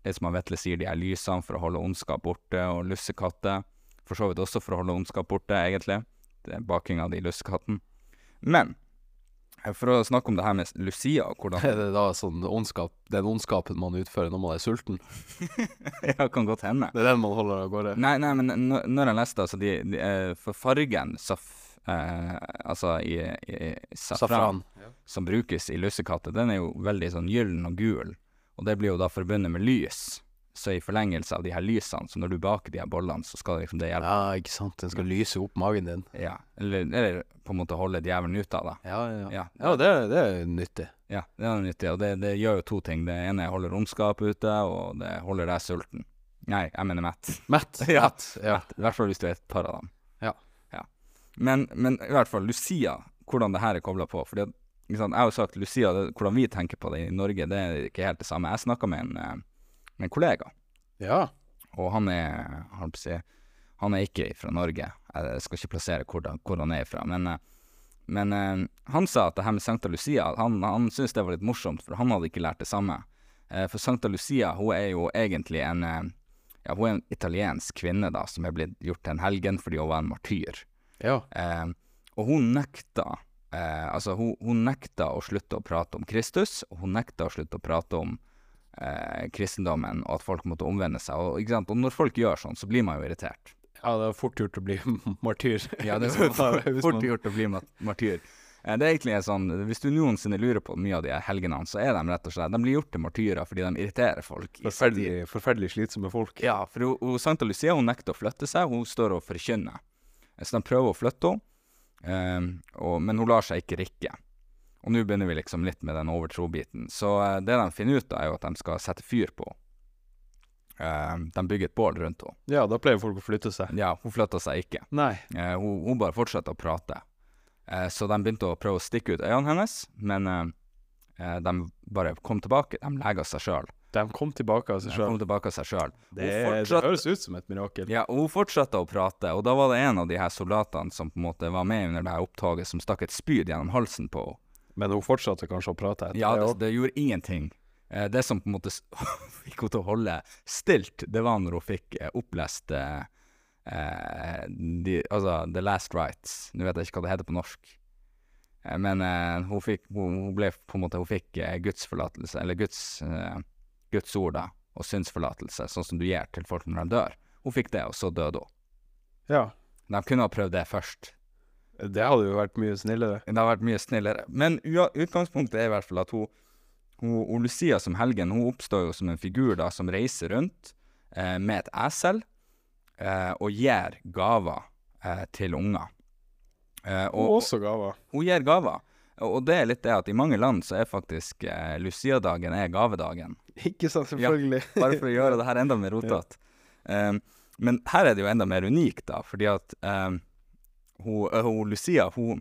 det som han Vetle sier, de her lysene for å holde ondskap borte, og lussekatter. For så vidt også for å holde ondskap borte, egentlig. Det er baking av de lussekattene. Men eh, for å snakke om det her med Lucia og hvordan Er det da sånn ondskap, den ondskapen man utfører når man er sulten? Ja, kan godt hende. Det er den man holder av gårde? Nei, nei, men når, jeg leste altså de, de, eh, For fargen saf, Altså i, i safran, som brukes i lussekatter, den er jo veldig sånn gyllen og gul. Og det blir jo da forbundet med lys. Så i forlengelse av de her lysene, så når du baker de her bollene, så skal liksom det hjelpe. Ja, ikke sant. Den skal lyse opp magen din. Ja. Eller, eller på en måte holde djevelen ute av det. Ja, ja. Ja. Ja, det, det er nyttig. Ja, det er nyttig, og det, det gjør jo to ting. Det ene holder ondskapet ute, og det holder deg sulten. Nei, jeg mener mett. Mett. Ja. Mett. Ja. I hvert fall hvis du er et par av dem. Men, men i hvert fall Lucia, hvordan det her er kobla på. Fordi at, ikke Jeg har jo sagt Lucia, det, hvordan vi tenker på det i Norge, det er ikke helt det samme. Jeg snakka med, en, eh, med en kollega, ja. og han er Han er ikke fra Norge. Jeg skal ikke plassere hvor, hvor han er fra. Men, eh, men eh, han sa at det her med Sankta Lucia Han, han syntes det var litt morsomt, for han hadde ikke lært det samme. For Sankta Lucia hun er jo egentlig en Ja, hun er en italiensk kvinne da som er blitt gjort til en helgen fordi hun var en martyr. Ja. Eh, og hun nekta eh, Altså, hun, hun nekta å slutte å prate om Kristus, og hun nekta å slutte å prate om eh, kristendommen, og at folk måtte omvende seg. Og, og når folk gjør sånn, så blir man jo irritert. ja, det er fort gjort å bli martyr. Ja, det er fort, fort gjort å bli martyr. Eh, Det er egentlig sånn, Hvis du noensinne lurer på mye av de helgenene, så er de rett og slett De blir gjort til martyrer fordi de irriterer folk. Forferdelig, forferdelig slitsomme folk. Ja, for hun, hun, Sankta Lucia hun nekter å flytte seg, hun står og forkynner. Eh, Så de prøver å flytte henne, eh, og, men hun lar seg ikke rikke. Og nå begynner vi liksom litt med den overtro-biten. Så eh, det de finner ut av, er jo at de skal sette fyr på henne. Eh, de bygger et bål rundt henne. Ja, da pleier folk å flytte seg. Ja, hun flytta seg ikke. Nei. Eh, hun, hun bare fortsatte å prate. Eh, så de begynte å prøve å stikke ut øynene hennes, men de bare kom tilbake. De lega seg sjøl. De kom tilbake av seg sjøl. Det, det høres ut som et mirakel. Ja, og hun fortsatte å prate, og da var det en av de her soldatene som på en måte var med under det her opptaket, som stakk et spyd gjennom halsen på henne. Men hun fortsatte kanskje å prate etter Ja, det det, gjorde ingenting. Eh, det som på en måte fikk henne til å holde stilt, det var når hun fikk eh, opplest eh, de, altså The Last Rights. Nå vet jeg ikke hva det heter på norsk. Eh, men eh, hun fikk hun, hun ble på en måte Hun fikk eh, gudsforlatelse, eller Guds, eh, Guds ord, da, og synsforlatelse, sånn som du gir til folk når de dør. Hun fikk det, og så døde hun. Ja. De kunne ha prøvd det først. Det hadde jo vært mye snillere. Det hadde vært mye snillere. Men utgangspunktet er i hvert fall at hun, hun, hun Lucia som helgen, hun oppstår jo som en figur da som reiser rundt eh, med et esel eh, og gir gaver eh, til unger. Eh, og, også gaver. hun gir gaver. Og det er litt det at i mange land så er faktisk eh, Lucia-dagen er gavedagen. Ikke sant, selvfølgelig. Bare for å gjøre det her enda mer rotete. Um, men her er det jo enda mer unikt, da, fordi at um, hun, øh, hun Lucia, hun,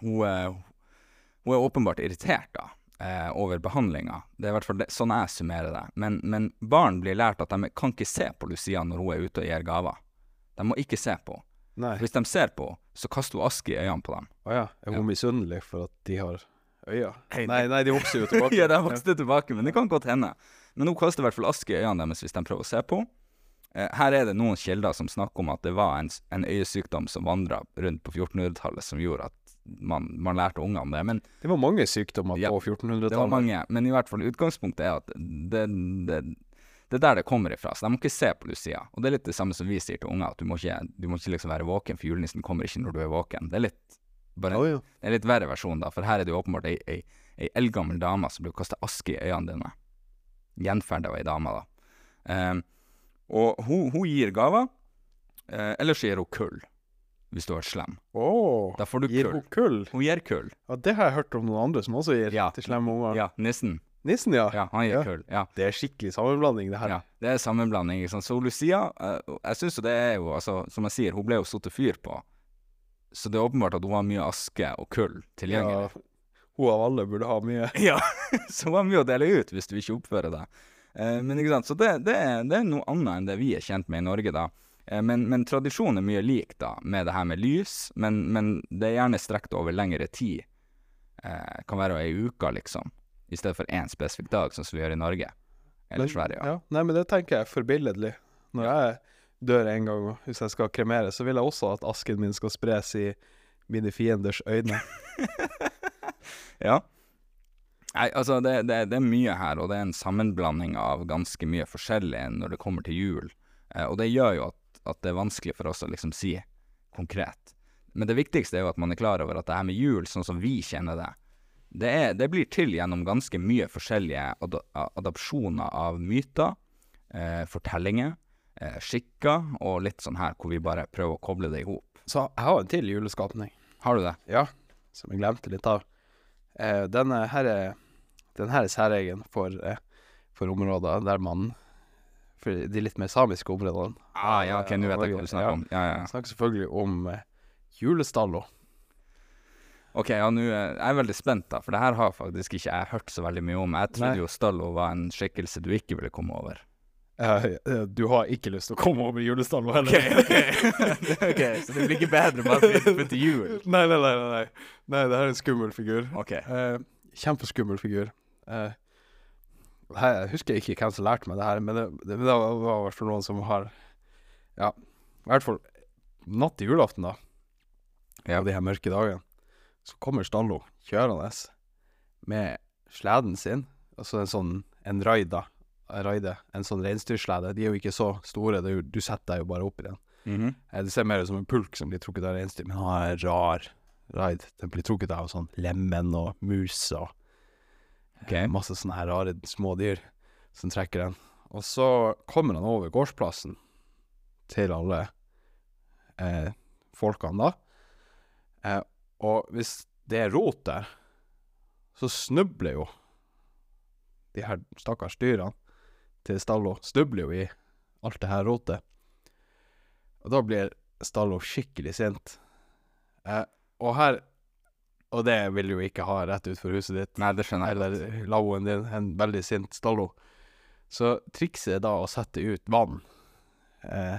hun, øh, hun er åpenbart irritert da, eh, over behandlinga. Det er i hvert fall det, sånn jeg summerer det. Men, men barn blir lært at de kan ikke se på Lucia når hun er ute og gir gaver. De må ikke se på. Nei. Hvis de ser på, så kaster hun aske i øynene på dem. Å ja. Er Ja. misunnelig for at de har øyne? Nei, nei, de vokser jo tilbake. ja, de vokste tilbake, men det kan godt hende. Men hun kaster i hvert fall aske i øynene deres hvis de prøver å se på. Eh, her er det noen kilder som snakker om at det var en, en øyesykdom som vandra rundt på 1400-tallet, som gjorde at man, man lærte ungene det. Men Det var mange sykdommer Ja, på det var mange. Men i hvert fall utgangspunktet er at det, det, det er der det kommer ifra. Så de må ikke se på Lucia. Og det er litt det samme som vi sier til unger, at du må ikke, du må ikke liksom være våken, for julenissen kommer ikke når du er våken. Det er litt bare oh, ja. det er litt verre versjon, da, for her er det jo åpenbart ei, ei, ei eldgammel dame som blir kasta aske i øynene dine. Gjenferd av ei dame, da. Ehm, og hun, hun gir gaver, eh, eller så gir hun kull, hvis du vært slem. Åh, Da får du gir kull. hun kull? Hun gir kull. Ja, det har jeg hørt om noen andre som også gir Ja. til slemme unger. Ja, nissen. Nissen, ja. Ja, han gir Ja. kull. Ja. Det er skikkelig sammenblanding, det her. ja. Det er sammenblanding, Liksom. Så Lucia, eh, jeg syns jo det er jo, altså, som jeg sier, hun ble jo satt fyr på. Så det er åpenbart at hun har mye aske og kull tilgjengelig. Ja, Hun av alle burde ha mye. Ja, så hun har mye å dele ut hvis du ikke oppfører deg. Eh, men ikke sant, så det, det, er, det er noe annet enn det vi er kjent med i Norge, da. Eh, men, men tradisjonen er mye lik, da, med det her med lys, men, men det er gjerne strekt over lengre tid. Eh, kan være ei uke, liksom, i stedet for én spesifikk dag, sånn som vi gjør i Norge. Eller Sverige. Ja. Ja. Nei, men det tenker jeg er forbilledlig. Når jeg dør en gang, og hvis jeg skal kremere, så vil jeg også at asken min skal spres i mine fienders øyne. ja. Nei, altså, det, det, det er mye her, og det er en sammenblanding av ganske mye forskjellig når det kommer til jul. Eh, og det gjør jo at, at det er vanskelig for oss å liksom si konkret. Men det viktigste er jo at man er klar over at det her med jul, sånn som vi kjenner det, det, er, det blir til gjennom ganske mye forskjellige ad adopsjoner av myter, eh, fortellinger, eh, skikker og litt sånn her hvor vi bare prøver å koble det i hop. Så jeg har en til juleskapning. Har du det? Ja, som jeg glemte litt av. Eh, denne her er, den her er særegen for, eh, for områder der man For de litt mer samiske områdene. Ah, ja, ok, nå vet jeg hva du snakker om. Ja, ja, Jeg snakker selvfølgelig om eh, julestallo. Ok, ja, nå er jeg er veldig spent, da, for det her har faktisk ikke jeg hørt så veldig mye om. Jeg trodde Nei. jo Stallo var en skikkelse du ikke ville komme over. Uh, eh, du har ikke lyst til å komme over julestallo heller? ok, så det blir ikke bedre bare fordi du putter jul? Nei, nei, nei, nei, nei. Det her er en skummel figur. Ok. Uh, kjempeskummel figur. Eh, jeg husker ikke hvem som lærte meg det her, men det, det, det var i hvert fall noen som har Ja, i hvert fall natt til julaften, da, Ja. og de her mørke dagene, så kommer Stallo kjørende med sleden sin, altså en sånn en raida, en raide, en sånn reinsdyrslede. De er jo ikke så store, det er jo, du setter deg jo bare opp i den. Mm -hmm. Det ser mer ut som en pulk som blir trukket av reinsdyr, men han har en rar raid. Den blir trukket av sånn lemen og mus og eh, masse sånne her rare smådyr som trekker den. Og så kommer han over gårdsplassen til alle eh, folkene da. Eh, og hvis det er rot der, så snubler jo de her stakkars dyrene til Stallo, snubler jo i alt det her rotet. Og da blir Stallo skikkelig sint. Eh, og her Og det vil du jo ikke ha rett utfor huset ditt. Nei, det skjønner jeg. Eller lavvoen din, en veldig sint Stallo. Så trikset er da å sette ut vann eh,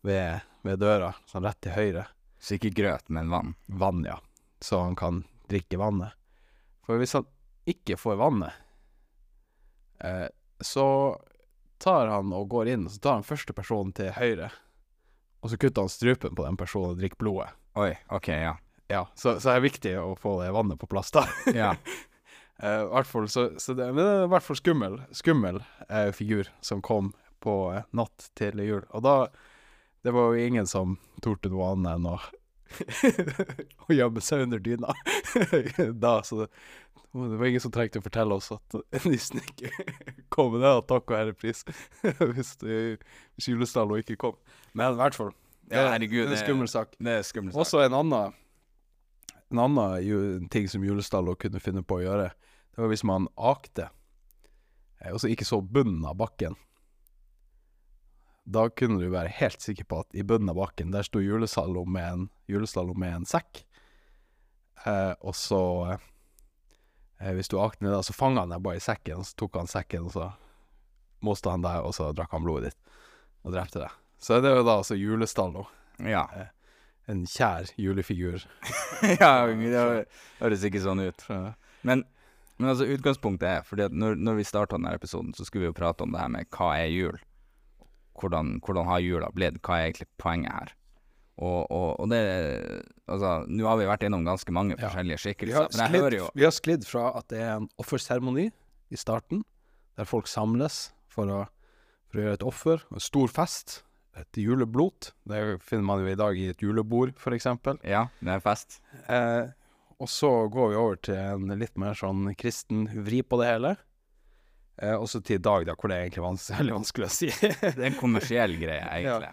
ved, ved døra, sånn rett til høyre. Så ikke grøt, men vann. Vann, ja. Så han kan drikke vannet. For hvis han ikke får vannet, eh, så tar han og går inn, så tar han første personen til høyre, og så kutter han strupen på den personen og drikker blodet. Oi, ok, ja. Ja, så, så er det viktig å få det vannet på plass, da. Ja. Eh, hvert fall så, så det, men det er i hvert fall skummel, skummel eh, figur som kom på eh, natt til jul. Og da Det var jo ingen som torde noe annet enn å å gjemme seg under dyna da, så det, det var ingen som trengte å fortelle oss at nissen ikke kom. Det og takk og ærepris hvis, hvis julestallo ikke kom. Men i hvert fall. Ja, herregud, det er en skummel sak. Det er skummelt. Også en annen En annen ju, ting som julestallet kunne finne på å gjøre, det var hvis man akte, Også og så ikke så bunnen av bakken. Da kunne du være helt sikker på at i bunnen av bakken, der sto julestallo med med en sekk. Eh, og så eh, Hvis du akte ned da, så fanga han deg bare i sekken, og så tok han sekken, og så moste han deg, og så drakk han blodet ditt og drepte deg. Så det er jo da altså julestallo Ja. en kjær julefigur. ja, det høres ikke sånn ut. Men, men altså, utgangspunktet er fordi at når, når vi starta denne episoden, så skulle vi jo prate om det her med hva er jul? Hvordan, hvordan har jula blitt? Hva er egentlig poenget her? Og, og, og det Altså, nå har vi vært innom ganske mange Ja. forskjellige Vi skikkelser, har, jeg hører sklidd, jo vi har sklidd fra at det er en offerseremoni i starten, der folk samles for å, for å gjøre et offer. En stor fest. Et juleblot. Det finner man jo i dag i et julebord, eksempel. Ja, det er fest. Eh, og så går vi over til en litt mer sånn kristen vri på det hele. Eh, også til i dag, da, hvor det er egentlig vans veldig vanskelig å si. Det er en kommersiell greie, egentlig.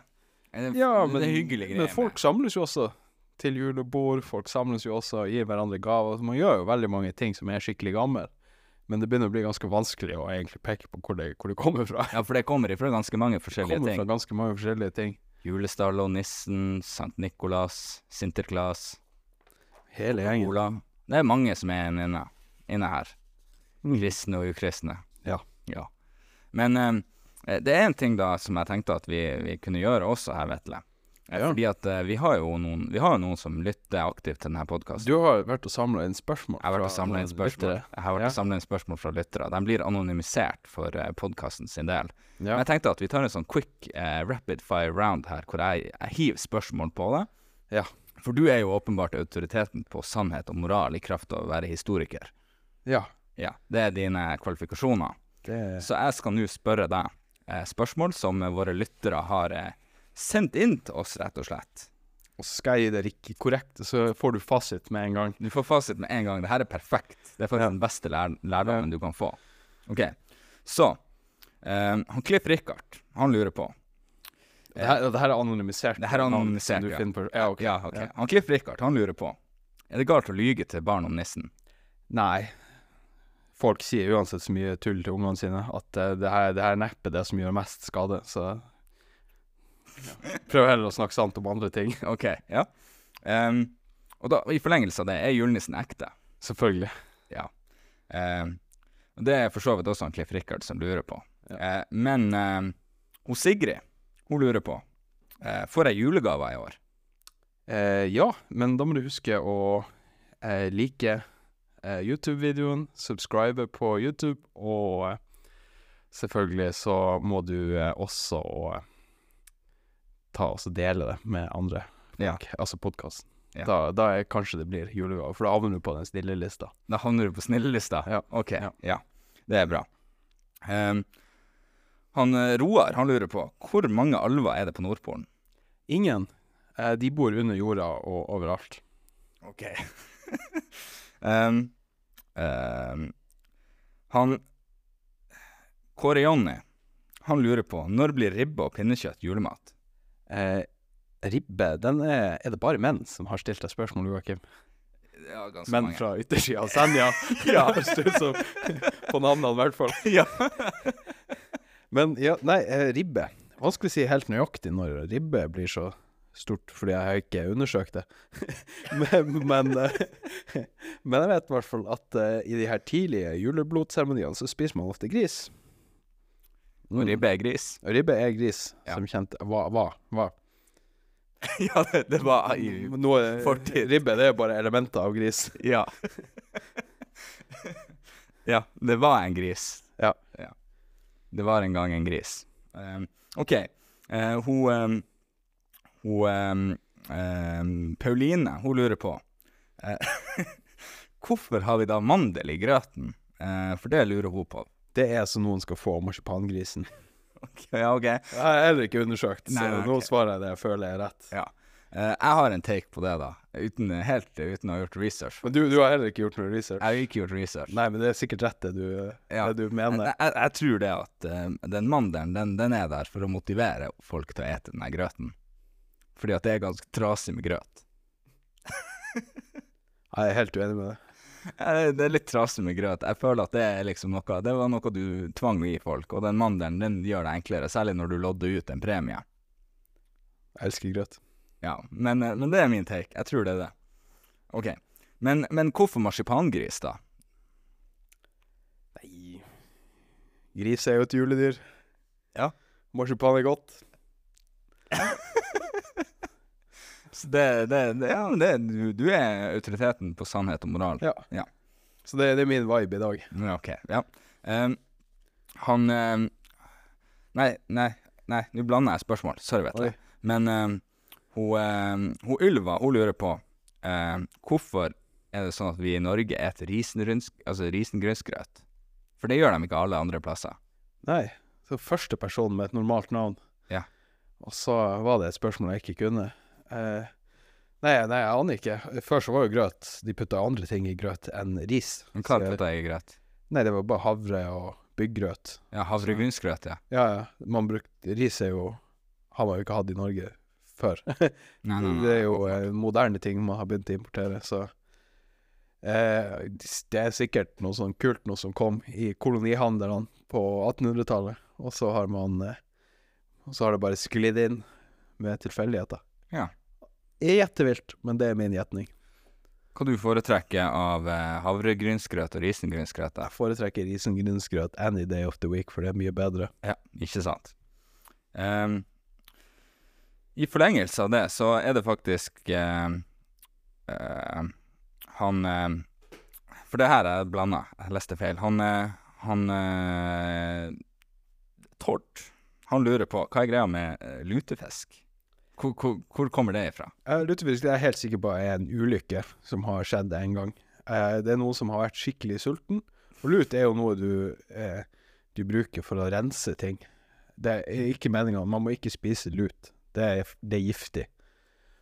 Det, ja, men, det er greier. men folk samles jo også til julebord. Folk samles jo også og gir hverandre gaver. Man gjør jo veldig mange ting som er skikkelig gammel. Men det begynner å bli ganske vanskelig å egentlig peke på hvor det, hvor det kommer fra. Ja, for det kommer ifra ganske mange forskjellige ting. Det kommer ting. fra ganske mange forskjellige ting. Julestall og nissen, Sankt Nikolas, Sinterklas, Hele gjengen. Ola. Det er mange som er inne, inne her. Mm. Kristne og ukristne. Ja. ja. Men eh, det er en ting da som jeg tenkte at vi, vi kunne gjøre også her, Vetle. Eh, Ja. Fordi at eh, vi har jo noen, vi har noen som lytter aktivt til denne podkasten. Du har vært og samla inn spørsmål Jeg har vært og samlet samla inn spørsmål. lyttere. Jeg har vært Ja. og samlet inn spørsmål fra lyttere. De blir anonymisert for uh, podkasten sin del. Men jeg tenkte at vi tar en sånn quick eh, rapid fire round her, hvor jeg, jeg hiver spørsmål på deg. Ja. For du er jo åpenbart autoriteten på sannhet og moral i kraft av å være historiker. ja. Ja, Det er dine kvalifikasjoner. Det Så jeg skal nå spørre deg eh, spørsmål som våre lyttere har eh, sendt inn til oss, rett og slett. Og skal jeg gi det riktig korrekt, så får du fasit med en gang. Du får fasit med en gang. Det her er perfekt. Det er faktisk Ja. den beste lær lærdommen du kan få. OK. Så eh, han Cliff Richard, han lurer på Det her, det her er anonymisert. Det her er anonymisert, ja. På. Ja, ok. Ja, okay. Ja. Han Cliff Richard, han lurer på Er det galt å lyge til barn om nissen? Nei. Folk sier uansett så mye tull til ungene sine at eh, det her, det her er neppe det som gjør mest skade, så Prøv heller å snakke sant om andre ting. OK, ja. Um, og da, i forlengelse av det, er julenissen ekte? Selvfølgelig. Ja. og det er for så vidt også han Cliff Richard som lurer på. Ja. Uh, men uh, hun Sigrid, hun lurer på uh, Får jeg julegaver i år? Ja, men da må du huske å like YouTube-videoen, subscribe på YouTube, og eh, selvfølgelig så må du eh, også eh, ta og dele det med andre Ja. altså podkasten. Ja. Da, da er kanskje det blir julegave, for da havner du på den snillelista. Da havner du på snillelista? Ja. OK, Ja. ja. Det er bra. Um, han eh, Roar, han lurer på Hvor mange alver er det på Nordpolen? Ingen. Eh, de bor under jorda og overalt. OK. Ehm, han Kåre Jonny, han lurer på Når blir ribbe og pinnekjøtt julemat? Eh, ribbe, den er Er det bare menn som har stilt deg spørsmål, Joakim? Ja, ganske Menn mange. fra yttersida av Senja. ja, høres det ut som. På navnene, i hvert fall. ja. Men ja, nei, ribbe, ribbe. Vanskelig å si helt nøyaktig når ribbe blir så stort, fordi jeg har ikke undersøkt det. men, men, eh, men jeg vet i hvert fall at eh, i de her tidlige juleblodseremoniene så spiser man ofte gris. Og ribbe er gris. Og Ribbe er gris, Ja. som kjent. Hva? Hva? hva? ja, det, det var i Noe, fortid. Ribbe det er bare elementer av gris. Ja. ja, det var en gris. Ja. ja. Det var en gang en gris. Um, OK. Uh, hun um, Hun um, um, Pauline, hun lurer på eh, Hvorfor har vi da mandel i grøten? Eh, for det lurer hun på. Det er så noen skal få marsipangrisen. Ja, OK. Jeg har heller ikke undersøkt, Nei, så nei, nå svarer jeg det jeg føler er rett. Ja. Eh, jeg har en take på det, da. Uten, helt uten å ha gjort research. Men du, du har heller ikke gjort noe research? Jeg har ikke gjort research. Nei, men det er sikkert rett det du, Ja. det du mener. jeg, jeg tror det at den mandelen, den, den er der for å motivere folk til å ete den grøten. Fordi at det er ganske trasig med grøt. Jeg er helt uenig med det. Ja, Det er litt trasig med grøt. Jeg føler at det er liksom noe Det var noe du tvang å gi folk, og den mandelen den gjør det enklere, særlig når du lodder ut en premie. Jeg elsker grøt. Ja, men, men det er min take. Jeg tror det er det. OK. Men, men hvorfor marsipangris, da? Nei Gris er jo et juledyr. Ja. Marsipan er godt. Så det, det, det, ja, det, du, du er autoriteten på sannhet og moral. Ja. Så det, det er min vibe i dag. Ja, OK. Ja. Um, han um, Nei, nei, nei, nå blander jeg spørsmål. Sorry, vet du. Men um, hun, hun Ylva hun lurer på hvorfor er det sånn at vi i Norge spiser risenrunsk- altså risengrynsgrøt? For det gjør de ikke alle andre plasser. Nei. Så første person med et normalt navn. Ja. Og så var det et spørsmål jeg ikke kunne. Eh, nei, nei, jeg aner ikke. Før så var jo grøt De putta andre ting i grøt enn ris. Men hva putta jeg i grøt? Nei, det var bare havre og bygggrøt. Ja, havregrynsgrøt, ja. Ja, ja. Man brukte Ris er jo Har man jo ikke hatt i Norge før. Nei, nei. Det er jo eh, moderne ting man har begynt å importere, så eh, Det er sikkert noe sånn kult noe som kom i kolonihandlerne på 1800-tallet, og så har man eh, Og så har det bare sklidd inn med tilfeldigheter. Ja. Jeg gjetter vilt, men det er min gjetning. Hva du foretrekker av eh, havregrynsgrøt og risengrynsgrøt? Jeg foretrekker risengrynsgrøt any day of the week, for det er mye bedre. Ja, ikke sant. Um, I forlengelse av det, så er det faktisk uh, uh, Han uh, For det her er blanda, jeg leste feil. Han, han Tord, han lurer på hva er greia med lutefisk? Hvor, hvor, hvor kommer det ifra? Jeg er helt sikker på at det er en ulykke som har skjedd en gang. Eh, det er noen som har vært skikkelig sulten. Og lut er jo noe du, eh, du bruker for å rense ting. Det er ikke meninga. Man må ikke spise lut. Det er, det er giftig.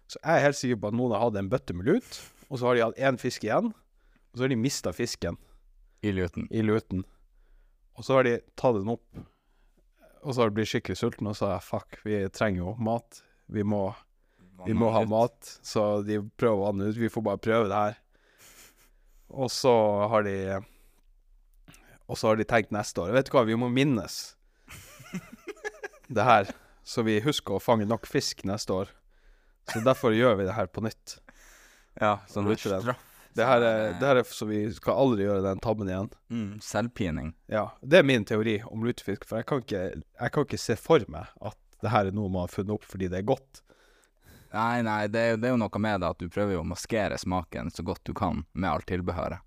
Så jeg er helt sikker på at noen har hatt en bøtte med lut, og så har de hatt én fisk igjen. Og så har de mista fisken I luten? i luten. Og så har de tatt den opp, og så har de blitt skikkelig sulten, og så er fuck, vi trenger jo mat. Vi må vi må ha mat, så de prøver å vanne ut. Vi får bare prøve det her. Og så har de Og så har de tenkt neste år Vet du hva, vi må minnes det her, så vi husker å fange nok fisk neste år. Så derfor gjør vi det her på nytt. Ja, sånn det? straff. Det her er, det her er så vi skal aldri gjøre den tabben igjen. Mm, selvpining. Ja, Det er min teori om lutefisk, for jeg kan ikke, jeg kan ikke se for meg at det her er noe man har funnet opp fordi det er godt. Nei, nei, det det er jo noe med det at du prøver jo å maskere smaken så godt du kan med alt tilbehøret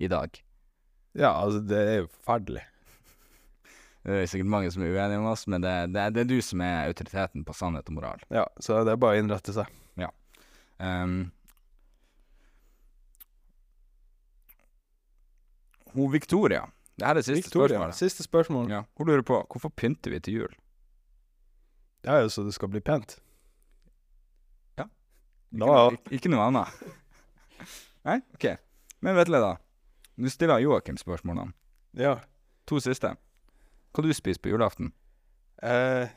i dag. Ja, altså, det er jo forferdelig. Det er sikkert mange som er uenige med oss, men det, det, det er du som er autoriteten på sannhet og moral. Ja, så det er bare å innrette seg. Um, hun Victoria, det her er siste Victoria, spørsmål. siste spørsmål. Ja, hun lurer på hvorfor pynter vi til jul? Det er jo så det skal bli pent. Ikke, Da- noe, ikke noe annet. Nei, ok. Men Vetle, da. Du stiller Joakim spørsmålene. Ja. To siste. Hva du spiser på julaften? Eh,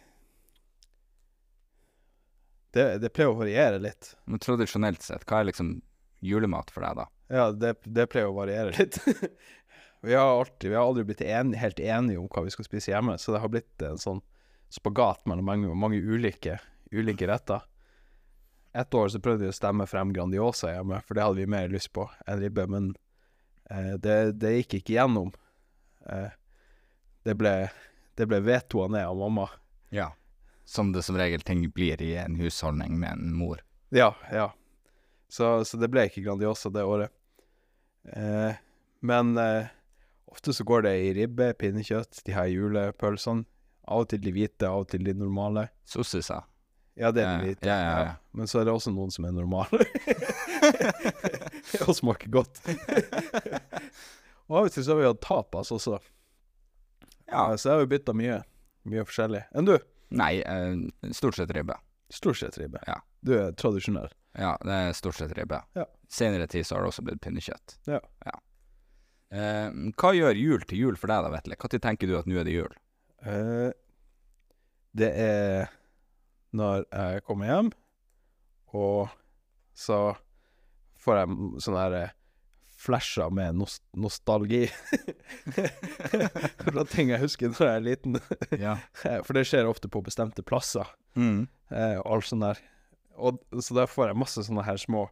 det, det pleier å variere litt. Men tradisjonelt sett, hva er liksom julemat for deg, da? Ja, det, det pleier å variere litt. vi har alltid, vi har aldri blitt en, helt enige om hva vi skal spise hjemme, så det har blitt en sånn spagat mellom mange, mange ulike, ulike retter. Et år så prøvde vi å stemme frem Grandiosa hjemme, for det hadde vi mer lyst på enn ribbe, men eh, det, det gikk ikke gjennom. Eh, det ble, det ble vetoa ned av mamma. Ja. Som det som regel ting blir i en husholdning med en mor. Ja, ja. Så, så det ble ikke Grandiosa det året. Eh, men eh, ofte så går det i ribbe, pinnekjøtt, de her julepølsene. Av og til de hvite, av og til de normale. Sossiser. Ja, det er de hvite. ja, ja, ja. Men så er det også noen som er normale. og smaker godt. og av og til så har vi hatt tapas også. Ja. Så jeg har jo bytta mye. Mye forskjellig. Enn du? Nei, eh, stort sett ribbe. Stort sett ribbe. Ja. Du er tradisjonell. Ja, det er stort sett ribbe. Ja. Senere tid så har det også blitt pinnekjøtt. Ja. Eh, hva gjør jul til jul for deg da, Vetle? Når tenker du at nå er det jul? Eh, det er når jeg kommer hjem, og så får jeg m- sånne her eh, flasher med nos nostalgi. Fra ting jeg husker når jeg er liten. Ja. For det skjer ofte på bestemte plasser, Mm. eh, og alt sånt der. Og, så da får jeg masse sånne her små,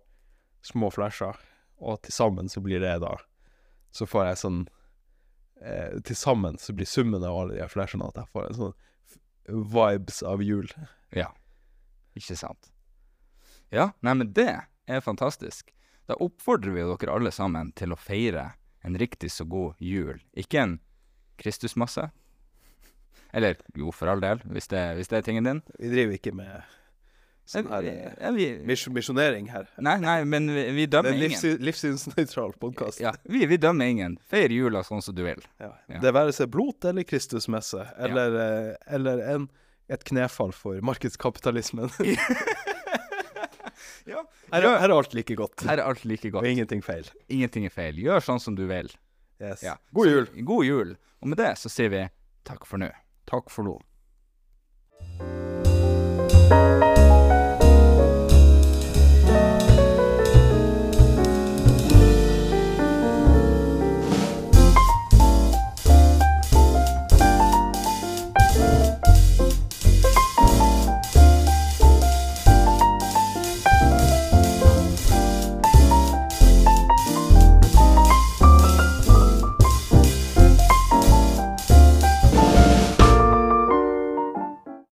små flasher, og til sammen så blir det da Så får jeg sånn eh, Til sammen så blir summen av alle de flashene at jeg får en sånn vibes av jul. Ja. Ikke sant? Ja, nei, men det er fantastisk. Da oppfordrer vi dere alle sammen til å feire en riktig så god jul. Ikke en Kristusmasse. Eller jo, for all del, hvis det, hvis det er tingen din. Vi driver ikke med sånn her eh, misjonering her. nei, nei, men vi, vi Det dømmer er en ingen. livssyn, livssynsnøytral podkast. Ja, vi, vi dømmer ingen. Feir jula sånn som du vil. Ja. Ja. Det være seg blot eller Kristusmesse, eller, ja. eller en, et knefall for markedskapitalismen. Ja. Her, er- her er alt like godt, Her er alt like og godt. ingenting feil. Ingenting er feil. Gjør sånn som du vil. Yes. Ja. God jul. Så, god jul. Og med det så sier vi takk for nå. Takk for nå.